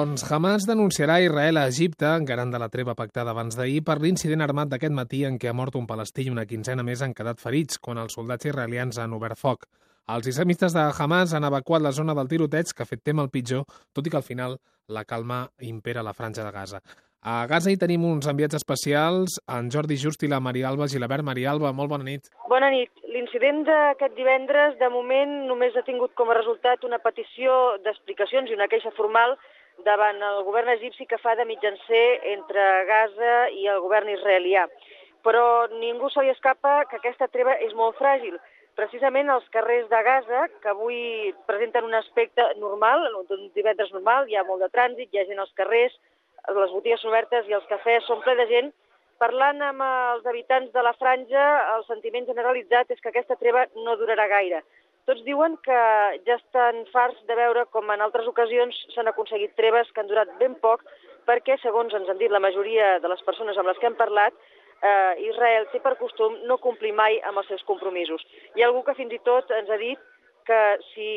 Doncs Hamas denunciarà Israel a Egipte, garant de la treva pactada abans d'ahir, per l'incident armat d'aquest matí en què ha mort un palestí i una quinzena més han quedat ferits quan els soldats israelians han obert foc. Els islamistes de Hamas han evacuat la zona del tiroteig que ha fet tema el pitjor, tot i que al final la calma impera a la franja de Gaza. A Gaza hi tenim uns enviats especials, en Jordi Just i la Maria Alba Gilabert. Maria Alba, molt bona nit. Bona nit. L'incident d'aquest divendres, de moment, només ha tingut com a resultat una petició d'explicacions i una queixa formal davant el govern egipci que fa de mitjancer entre Gaza i el govern israelià. Però ningú se li escapa que aquesta treva és molt fràgil. Precisament els carrers de Gaza, que avui presenten un aspecte normal, un divendres normal, hi ha molt de trànsit, hi ha gent als carrers, les botigues obertes i els cafès són ple de gent. Parlant amb els habitants de la franja, el sentiment generalitzat és que aquesta treva no durarà gaire. Tots diuen que ja estan farts de veure com en altres ocasions s'han aconseguit treves que han durat ben poc, perquè, segons ens han dit la majoria de les persones amb les que hem parlat, eh, Israel té per costum no complir mai amb els seus compromisos. Hi ha algú que fins i tot ens ha dit que si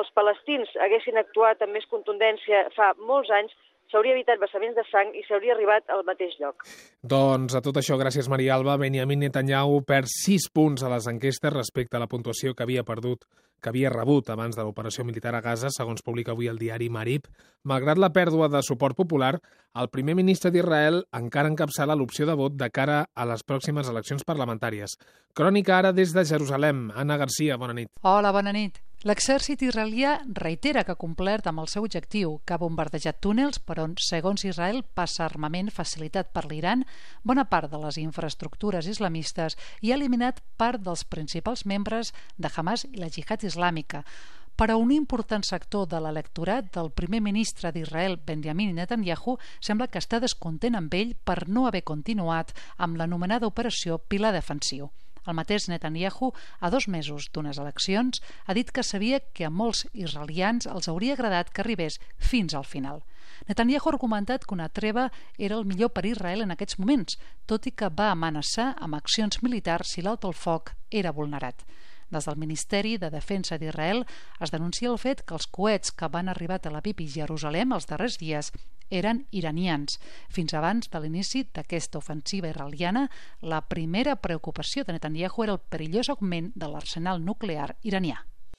els palestins haguessin actuat amb més contundència fa molts anys, s'hauria evitat vessaments de sang i s'hauria arribat al mateix lloc. Doncs a tot això, gràcies Maria Alba, Benjamin Netanyahu perd 6 punts a les enquestes respecte a la puntuació que havia perdut que havia rebut abans de l'operació militar a Gaza, segons publica avui el diari Marib. Malgrat la pèrdua de suport popular, el primer ministre d'Israel encara encapçala l'opció de vot de cara a les pròximes eleccions parlamentàries. Crònica ara des de Jerusalem. Anna Garcia, bona nit. Hola, bona nit. L'exèrcit israelià reitera que ha complert amb el seu objectiu, que ha bombardejat túnels per on, segons Israel, passa armament facilitat per l'Iran, bona part de les infraestructures islamistes i ha eliminat part dels principals membres de Hamas i la jihad islàmica. Per a un important sector de l'electorat del primer ministre d'Israel, Benjamin Netanyahu, sembla que està descontent amb ell per no haver continuat amb l'anomenada operació Pilar Defensiu. El mateix Netanyahu, a dos mesos d'unes eleccions, ha dit que sabia que a molts israelians els hauria agradat que arribés fins al final. Netanyahu ha argumentat que una treva era el millor per Israel en aquests moments, tot i que va amenaçar amb accions militars si l'alto el foc era vulnerat. Des del Ministeri de Defensa d'Israel es denuncia el fet que els coets que van arribar a Tel Aviv i Jerusalem els darrers dies eren iranians. Fins abans de l'inici d'aquesta ofensiva israeliana, la primera preocupació de Netanyahu era el perillós augment de l'arsenal nuclear iranià.